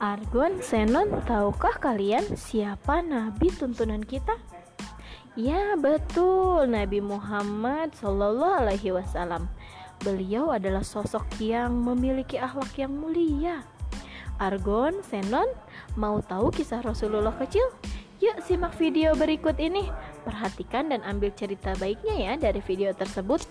Argon, Senon, tahukah kalian siapa nabi tuntunan kita? Ya, betul, Nabi Muhammad Shallallahu alaihi wasallam. Beliau adalah sosok yang memiliki akhlak yang mulia. Argon, Senon, mau tahu kisah Rasulullah kecil? Yuk simak video berikut ini. Perhatikan dan ambil cerita baiknya ya dari video tersebut.